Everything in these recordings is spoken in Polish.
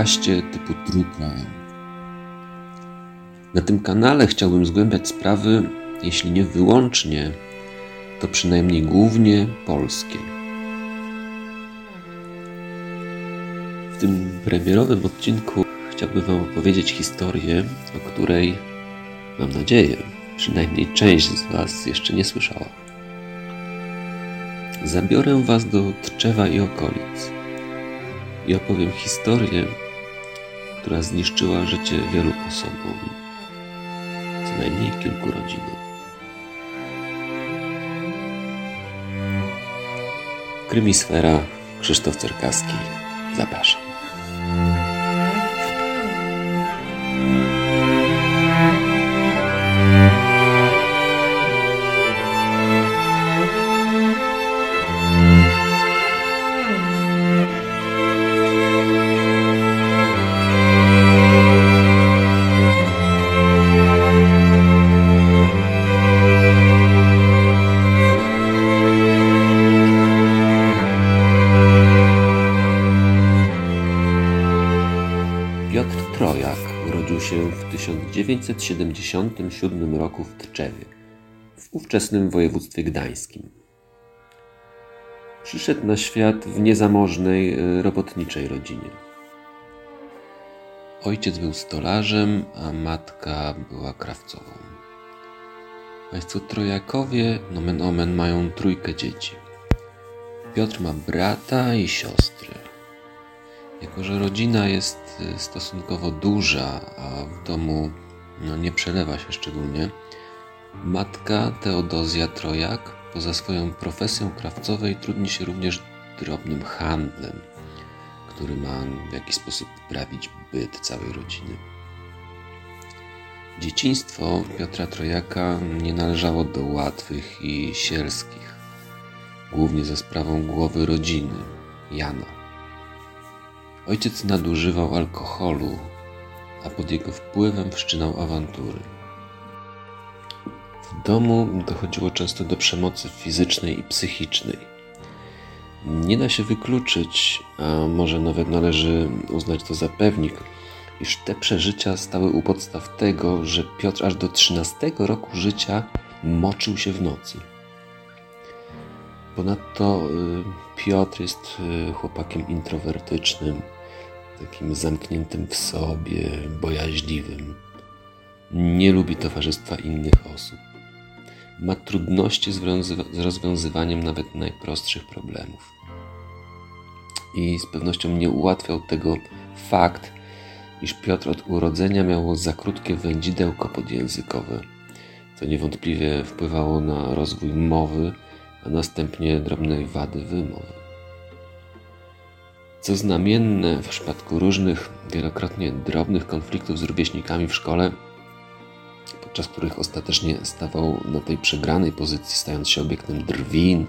Podcaście typu True Crime. Na tym kanale chciałbym zgłębiać sprawy, jeśli nie wyłącznie, to przynajmniej głównie polskie. W tym premierowym odcinku chciałbym Wam opowiedzieć historię, o której mam nadzieję, przynajmniej część z Was jeszcze nie słyszała. Zabiorę Was do Tczewa i okolic i opowiem historię, która zniszczyła życie wielu osobom, co najmniej kilku rodzinom. Krymisfera Krzysztof Cerkaski. Zapraszam. 1977 roku w Tczewie, w ówczesnym województwie gdańskim. Przyszedł na świat w niezamożnej, e, robotniczej rodzinie. Ojciec był stolarzem, a matka była krawcową. Państwo Trojakowie, nomen omen, mają trójkę dzieci. Piotr ma brata i siostrę. Jako, że rodzina jest y, stosunkowo duża, a w domu no, nie przelewa się szczególnie, matka Teodozja Trojak poza swoją profesją krawcowej trudni się również drobnym handlem, który ma w jakiś sposób poprawić byt całej rodziny. Dzieciństwo Piotra Trojaka nie należało do łatwych i sielskich, głównie za sprawą głowy rodziny, Jana. Ojciec nadużywał alkoholu, a pod jego wpływem wszczynał awantury. W domu dochodziło często do przemocy fizycznej i psychicznej. Nie da się wykluczyć, a może nawet należy uznać to za pewnik, iż te przeżycia stały u podstaw tego, że Piotr aż do 13 roku życia moczył się w nocy. Ponadto y, Piotr jest y, chłopakiem introwertycznym, takim zamkniętym w sobie, bojaźliwym. Nie lubi towarzystwa innych osób. Ma trudności z rozwiązywaniem nawet najprostszych problemów. I z pewnością nie ułatwiał tego fakt, iż Piotr od urodzenia miał za krótkie wędzidełko podjęzykowe, co niewątpliwie wpływało na rozwój mowy, a następnie drobne wady wymowy. Co znamienne w przypadku różnych, wielokrotnie drobnych konfliktów z rówieśnikami w szkole, podczas których ostatecznie stawał na tej przegranej pozycji, stając się obiektem drwin,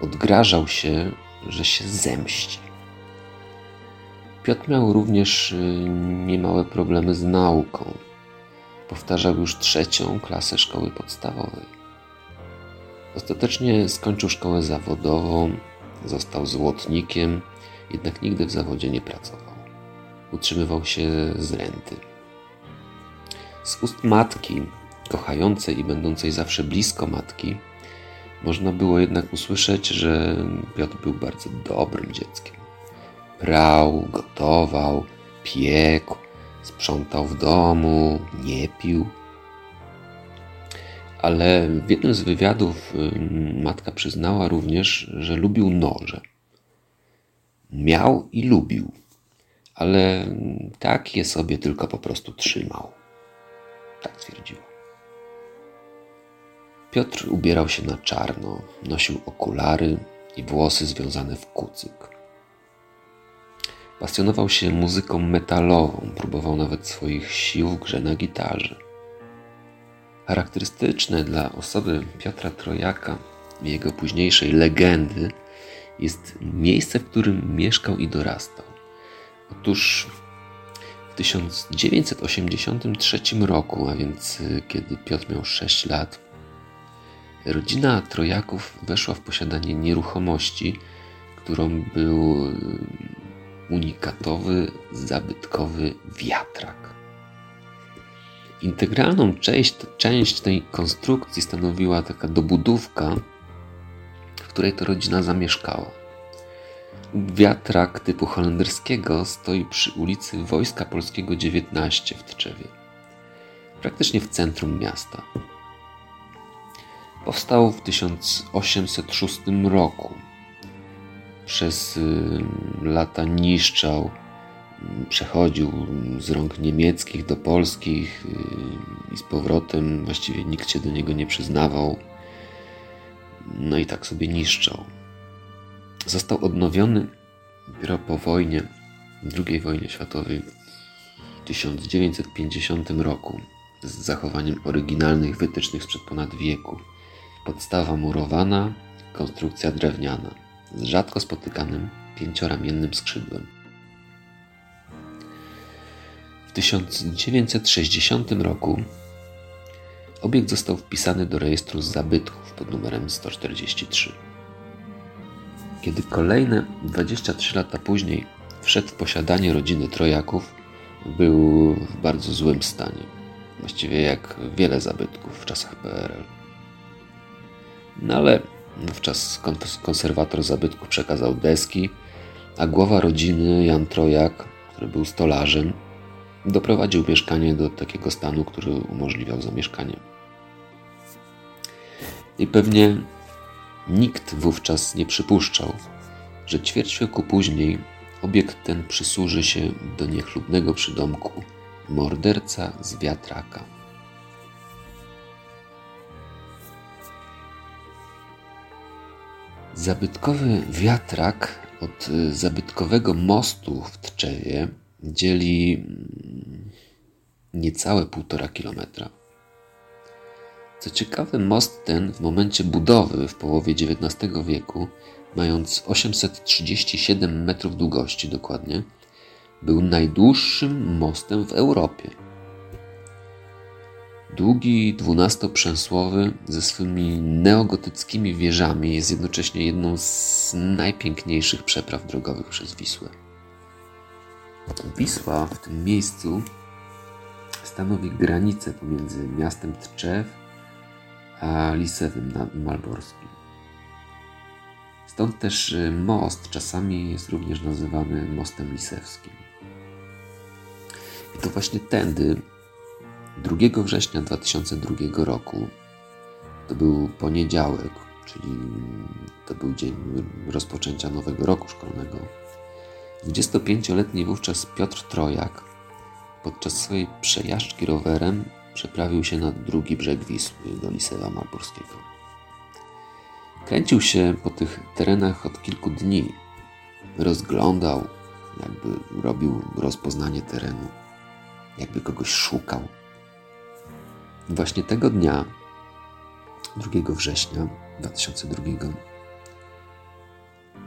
odgrażał się, że się zemści. Piotr miał również y, niemałe problemy z nauką. Powtarzał już trzecią klasę szkoły podstawowej. Ostatecznie skończył szkołę zawodową, został złotnikiem, jednak nigdy w zawodzie nie pracował. Utrzymywał się z renty. Z ust matki, kochającej i będącej zawsze blisko matki, można było jednak usłyszeć, że Piotr był bardzo dobrym dzieckiem. Prał, gotował, piekł, sprzątał w domu, nie pił. Ale w jednym z wywiadów matka przyznała również, że lubił noże. Miał i lubił, ale tak je sobie tylko po prostu trzymał. Tak twierdziła. Piotr ubierał się na czarno, nosił okulary i włosy związane w kucyk. Pasjonował się muzyką metalową, próbował nawet swoich sił w grze na gitarze. Charakterystyczne dla osoby Piotra Trojaka i jego późniejszej legendy jest miejsce, w którym mieszkał i dorastał. Otóż w 1983 roku, a więc y, kiedy Piotr miał 6 lat, rodzina Trojaków weszła w posiadanie nieruchomości, którą był y, unikatowy, zabytkowy wiatrak. Integralną część, część tej konstrukcji stanowiła taka dobudówka, której to rodzina zamieszkała. Wiatrak typu holenderskiego stoi przy ulicy Wojska Polskiego 19 w Tczewie, praktycznie w centrum miasta. Powstał w 1806 roku. Przez y, lata niszczał, przechodził z rąk niemieckich do polskich y, i z powrotem właściwie nikt się do niego nie przyznawał. No i tak sobie niszczał. Został odnowiony dopiero po wojnie, II wojnie światowej w 1950 roku z zachowaniem oryginalnych wytycznych sprzed ponad wieku. Podstawa murowana, konstrukcja drewniana z rzadko spotykanym pięcioramiennym skrzydłem. W 1960 roku obiekt został wpisany do rejestru zabytków pod numerem 143. Kiedy kolejne 23 lata później wszedł w posiadanie rodziny Trojaków, był w bardzo złym stanie. Właściwie jak wiele zabytków w czasach PRL. No ale wówczas konserwator zabytku przekazał deski, a głowa rodziny, Jan Trojak, który był stolarzem, doprowadził mieszkanie do takiego stanu, który umożliwiał zamieszkanie. I pewnie Nikt wówczas nie przypuszczał, że ćwierć wieku później obiekt ten przysłuży się do niechlubnego przydomku morderca z wiatraka. Zabytkowy wiatrak od zabytkowego mostu w Tczewie dzieli mm, niecałe półtora kilometra. Co ciekawe, most ten w momencie budowy w połowie XIX wieku, mając 837 metrów długości dokładnie, był najdłuższym mostem w Europie. Długi, dwunastoprzęsłowy, ze swymi neogotyckimi wieżami jest jednocześnie jedną z najpiękniejszych przepraw drogowych przez Wisłę. Wisła w tym miejscu stanowi granicę pomiędzy miastem Tczew a Lisewym Malborskim. Stąd też y, most czasami jest również nazywany mostem lisewskim. I to właśnie tędy 2 września 2002 roku to był poniedziałek, czyli to był dzień rozpoczęcia nowego roku szkolnego. 25-letni wówczas Piotr Trojak podczas swojej przejażdżki rowerem przeprawił się na drugi brzeg Wisły do Lisewa Malborskiego. Kręcił się po tych terenach od kilku dni. Rozglądał, jakby robił rozpoznanie terenu, jakby kogoś szukał. Właśnie tego dnia, 2 września 2002,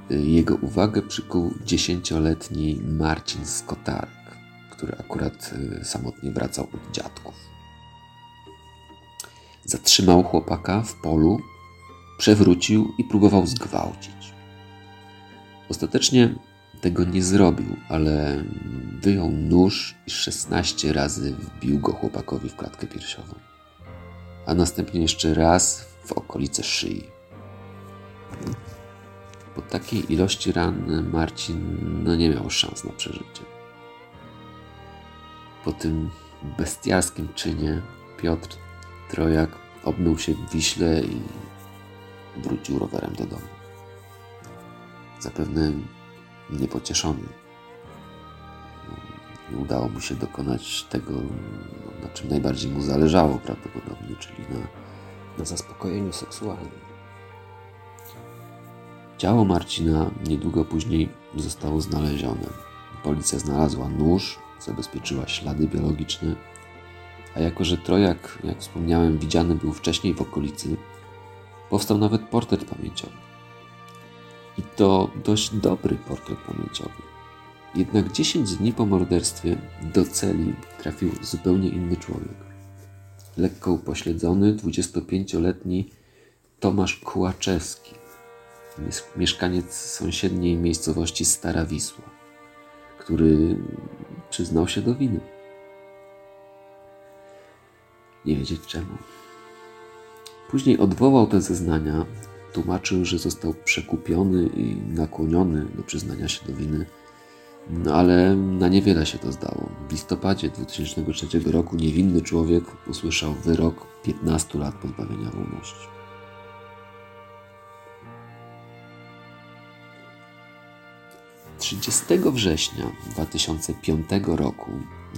jego uwagę przykuł dziesięcioletni Marcin Skotarek, który akurat y, samotnie wracał od dziadków. Zatrzymał chłopaka w polu, przewrócił i próbował zgwałcić. Ostatecznie tego nie zrobił, ale wyjął nóż i 16 razy wbił go chłopakowi w klatkę piersiową, a następnie jeszcze raz w okolice szyi. Po takiej ilości ran Marcin no, nie miał szans na przeżycie. Po tym bestialskim czynie Piotr Trojak obmył się w Wiśle i wrócił rowerem do domu. Zapewne niepocieszony. Nie udało mu się dokonać tego, na czym najbardziej mu zależało prawdopodobnie, czyli na, na zaspokojeniu seksualnym. Ciało Marcina niedługo później zostało znalezione. Policja znalazła nóż, zabezpieczyła ślady biologiczne a jako, że Trojak, jak wspomniałem, widziany był wcześniej w okolicy, powstał nawet portret pamięciowy. I to dość dobry portret pamięciowy. Jednak 10 dni po morderstwie do celi trafił zupełnie inny człowiek. Lekko upośledzony, 25-letni Tomasz Kułaczewski, mieszkaniec sąsiedniej miejscowości Stara Wisła. który przyznał się do winy. Nie wiedzieć czemu. Później odwołał te zeznania, tłumaczył, że został przekupiony i nakłoniony do przyznania się do winy no ale na niewiele się to zdało. W listopadzie 2003 roku niewinny człowiek usłyszał wyrok 15 lat pozbawienia wolności. Trzydziestego września 2005 roku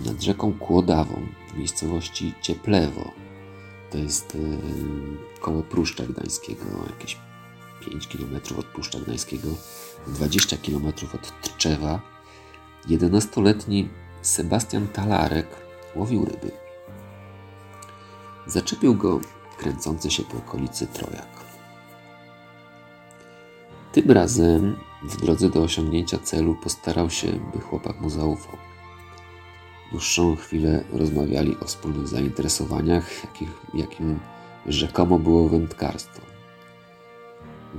nad rzeką Kłodawą w miejscowości Cieplewo, to jest yy, koło Pruszcza Gdańskiego, jakieś 5 km od Pruszcza Gdańskiego, 20 km od Tczewa, 11-letni Sebastian Talarek łowił ryby. Zaczepił go kręcący się po okolicy trojak. Tym razem w drodze do osiągnięcia celu postarał się, by chłopak mu zaufał. Dłuższą chwilę rozmawiali o wspólnych zainteresowaniach, jakich, jakim rzekomo było wędkarstwo.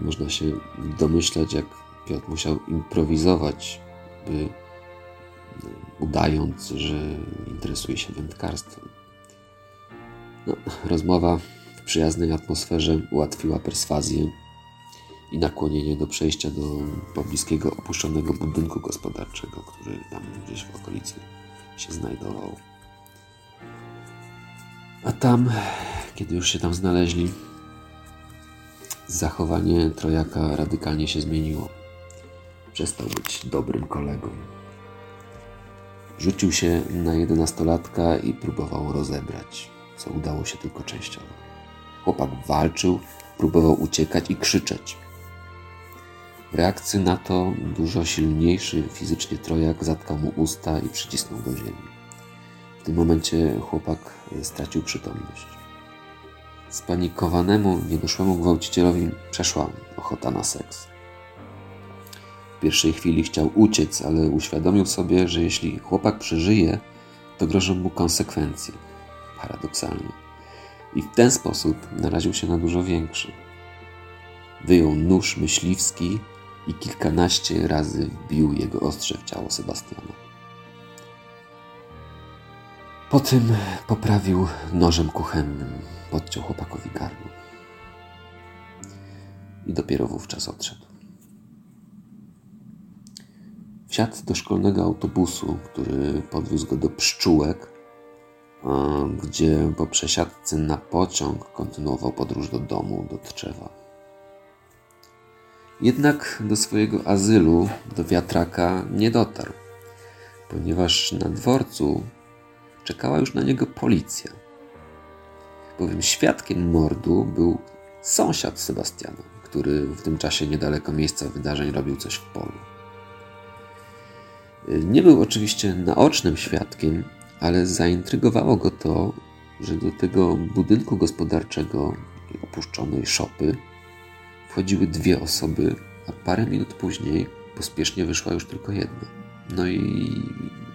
Można się domyślać, jak Piotr musiał improwizować, by udając, że interesuje się wędkarstwem. No, rozmowa w przyjaznej atmosferze ułatwiła perswazję i nakłonienie do przejścia do pobliskiego opuszczonego budynku gospodarczego, który tam gdzieś w okolicy się znajdował. A tam, kiedy już się tam znaleźli, zachowanie Trojaka radykalnie się zmieniło. Przestał być dobrym kolegą. Rzucił się na jedenastolatka i próbował rozebrać, co udało się tylko częściowo. Chłopak walczył, próbował uciekać i krzyczeć. W reakcji na to dużo silniejszy fizycznie trojak zatkał mu usta i przycisnął do ziemi. W tym momencie chłopak stracił przytomność. Spanikowanemu, niedoszłemu gwałcicielowi przeszła ochota na seks pierwszej chwili chciał uciec, ale uświadomił sobie, że jeśli chłopak przeżyje, to grożą mu konsekwencje. Paradoksalnie. I w ten sposób naraził się na dużo większy. Wyjął nóż myśliwski i kilkanaście razy wbił jego ostrze w ciało Sebastiana. Po tym poprawił nożem kuchennym, podciął chłopakowi gardło. I dopiero wówczas odszedł. Wsiadł do szkolnego autobusu, który podwiózł go do Pszczółek, gdzie po przesiadce na pociąg kontynuował podróż do domu, do Tczewa. Jednak do swojego azylu, do wiatraka, nie dotarł, ponieważ na dworcu czekała już na niego policja. Bowiem świadkiem mordu był sąsiad Sebastiana, który w tym czasie niedaleko miejsca wydarzeń robił coś w polu. Nie był oczywiście naocznym świadkiem, ale zaintrygowało go to, że do tego budynku gospodarczego, opuszczonej szopy, wchodziły dwie osoby, a parę minut później pospiesznie wyszła już tylko jedna. No i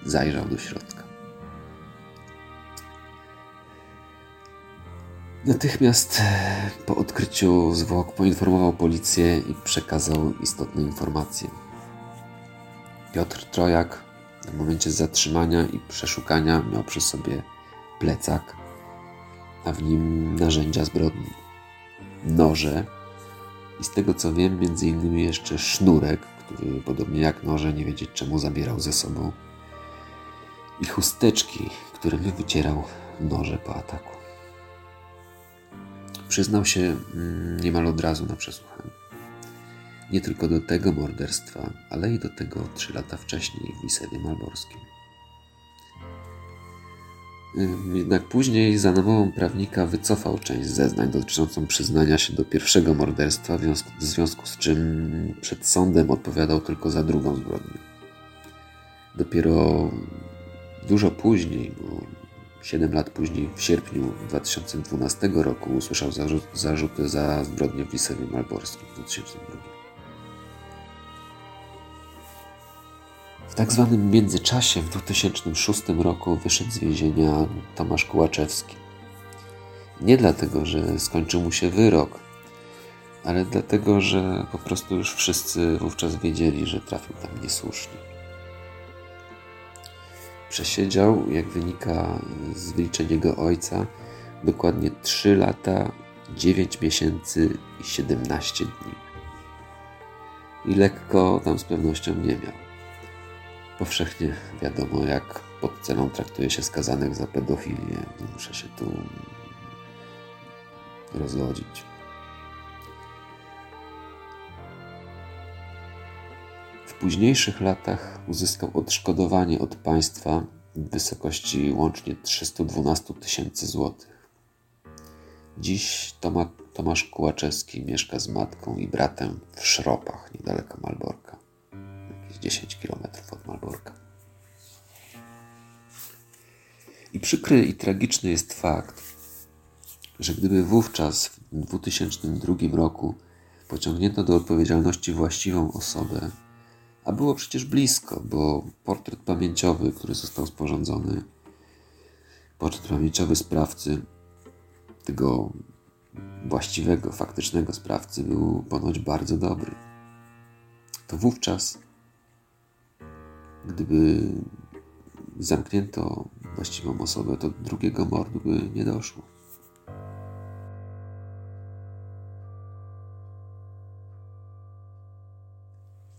zajrzał do środka. Natychmiast po odkryciu zwłok poinformował policję i przekazał istotne informacje. Piotr Trojak w momencie zatrzymania i przeszukania miał przy sobie plecak, a w nim narzędzia zbrodni. Noże i z tego co wiem, między innymi jeszcze sznurek, który podobnie jak noże nie wiedzieć czemu zabierał ze sobą i chusteczki, którymi wycierał noże po ataku. Przyznał się mm, niemal od razu na przesłuchaniu. Nie tylko do tego morderstwa, ale i do tego trzy lata wcześniej w Wisewie Malborskim. Jednak później za namową prawnika wycofał część zeznań dotyczącą przyznania się do pierwszego morderstwa, w związku z czym przed sądem odpowiadał tylko za drugą zbrodnię. Dopiero dużo później, bo 7 lat później, w sierpniu 2012 roku, usłyszał zarzuty za zbrodnię w Wisewie Malborskim w 2002. tak zwanym międzyczasie w 2006 roku wyszedł z więzienia Tomasz Kułaczewski. Nie dlatego, że skończył mu się wyrok, ale dlatego, że po prostu już wszyscy wówczas wiedzieli, że trafił tam niesłusznie. Przesiedział, jak wynika z wyliczeń jego ojca, dokładnie 3 lata, 9 miesięcy i 17 dni. I lekko tam z pewnością nie miał. Powszechnie wiadomo, jak pod ceną traktuje się skazanych za pedofilię. Nie muszę się tu rozwodzić. W późniejszych latach uzyskał odszkodowanie od państwa w wysokości łącznie 312 tysięcy złotych. Dziś Toma, Tomasz Kułaczewski mieszka z matką i bratem w Szropach, niedaleko Malborka. Jakieś 10 kilometrów od Malborka. I przykry i tragiczny jest fakt, że gdyby wówczas w 2002 roku pociągnięto do odpowiedzialności właściwą osobę, a było przecież blisko, bo portret pamięciowy, który został sporządzony, portret pamięciowy sprawcy, tego właściwego, faktycznego sprawcy, był ponoć bardzo dobry. To wówczas, gdyby zamknięto właściwą osobę, to drugiego mordu by nie doszło.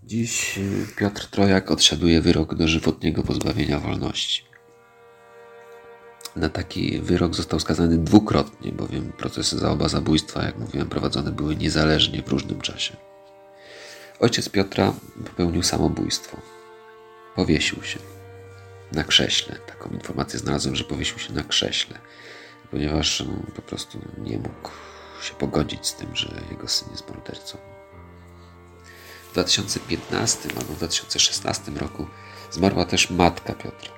Dziś Piotr Trojak odsiaduje wyrok dożywotniego pozbawienia wolności. Na taki wyrok został skazany dwukrotnie, bowiem procesy za oba zabójstwa, jak mówiłem, prowadzone były niezależnie w różnym czasie. Ojciec Piotra popełnił samobójstwo. Powiesił się na krześle. Taką informację znalazłem, że powiesił się na krześle, ponieważ no, po prostu nie mógł się pogodzić z tym, że jego syn jest mordercą. W 2015 albo 2016 roku zmarła też matka Piotra.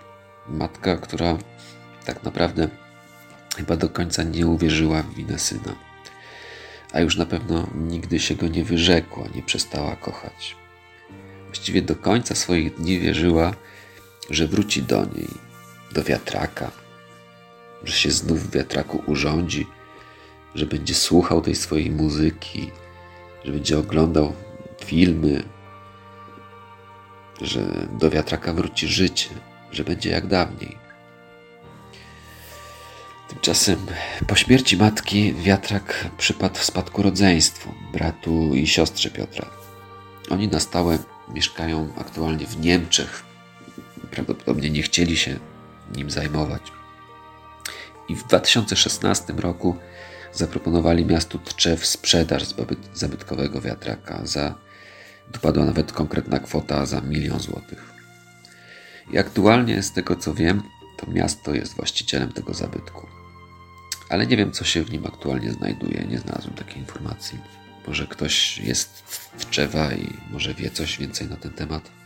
Matka, która tak naprawdę chyba do końca nie uwierzyła w winę syna. A już na pewno nigdy się go nie wyrzekła, nie przestała kochać. Właściwie do końca swoich dni wierzyła, że wróci do niej, do wiatraka, że się znów w wiatraku urządzi, że będzie słuchał tej swojej muzyki, że będzie oglądał filmy, że do wiatraka wróci życie, że będzie jak dawniej. Tymczasem po śmierci matki wiatrak przypadł w spadku rodzeństwu, bratu i siostrze Piotra. Oni na stałe mieszkają aktualnie w Niemczech. Prawdopodobnie nie chcieli się nim zajmować. I w 2016 roku zaproponowali miastu Tczew sprzedaż zabytkowego wiatraka za dopadła nawet konkretna kwota za milion złotych. I aktualnie, z tego co wiem, to miasto jest właścicielem tego zabytku. Ale nie wiem, co się w nim aktualnie znajduje. Nie znalazłem takiej informacji. Może ktoś jest w Czewa i może wie coś więcej na ten temat.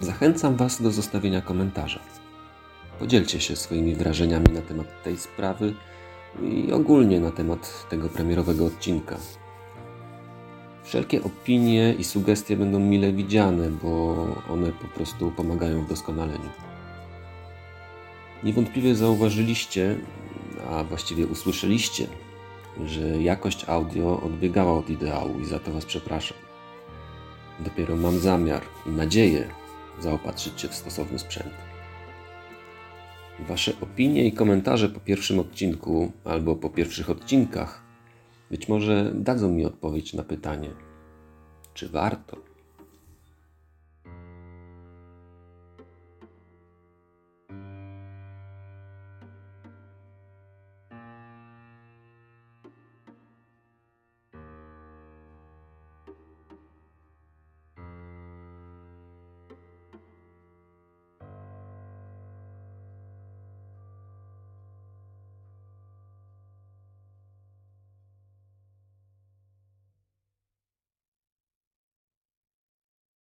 Zachęcam Was do zostawienia komentarza. Podzielcie się swoimi wrażeniami na temat tej sprawy i ogólnie na temat tego premierowego odcinka. Wszelkie opinie i sugestie będą mile widziane, bo one po prostu pomagają w doskonaleniu. Niewątpliwie zauważyliście, a właściwie usłyszeliście, że jakość audio odbiegała od ideału i za to Was przepraszam. Dopiero mam zamiar i nadzieję, zaopatrzyć się w stosowny sprzęt. Wasze opinie i komentarze po pierwszym odcinku albo po pierwszych odcinkach być może dadzą mi odpowiedź na pytanie, czy warto.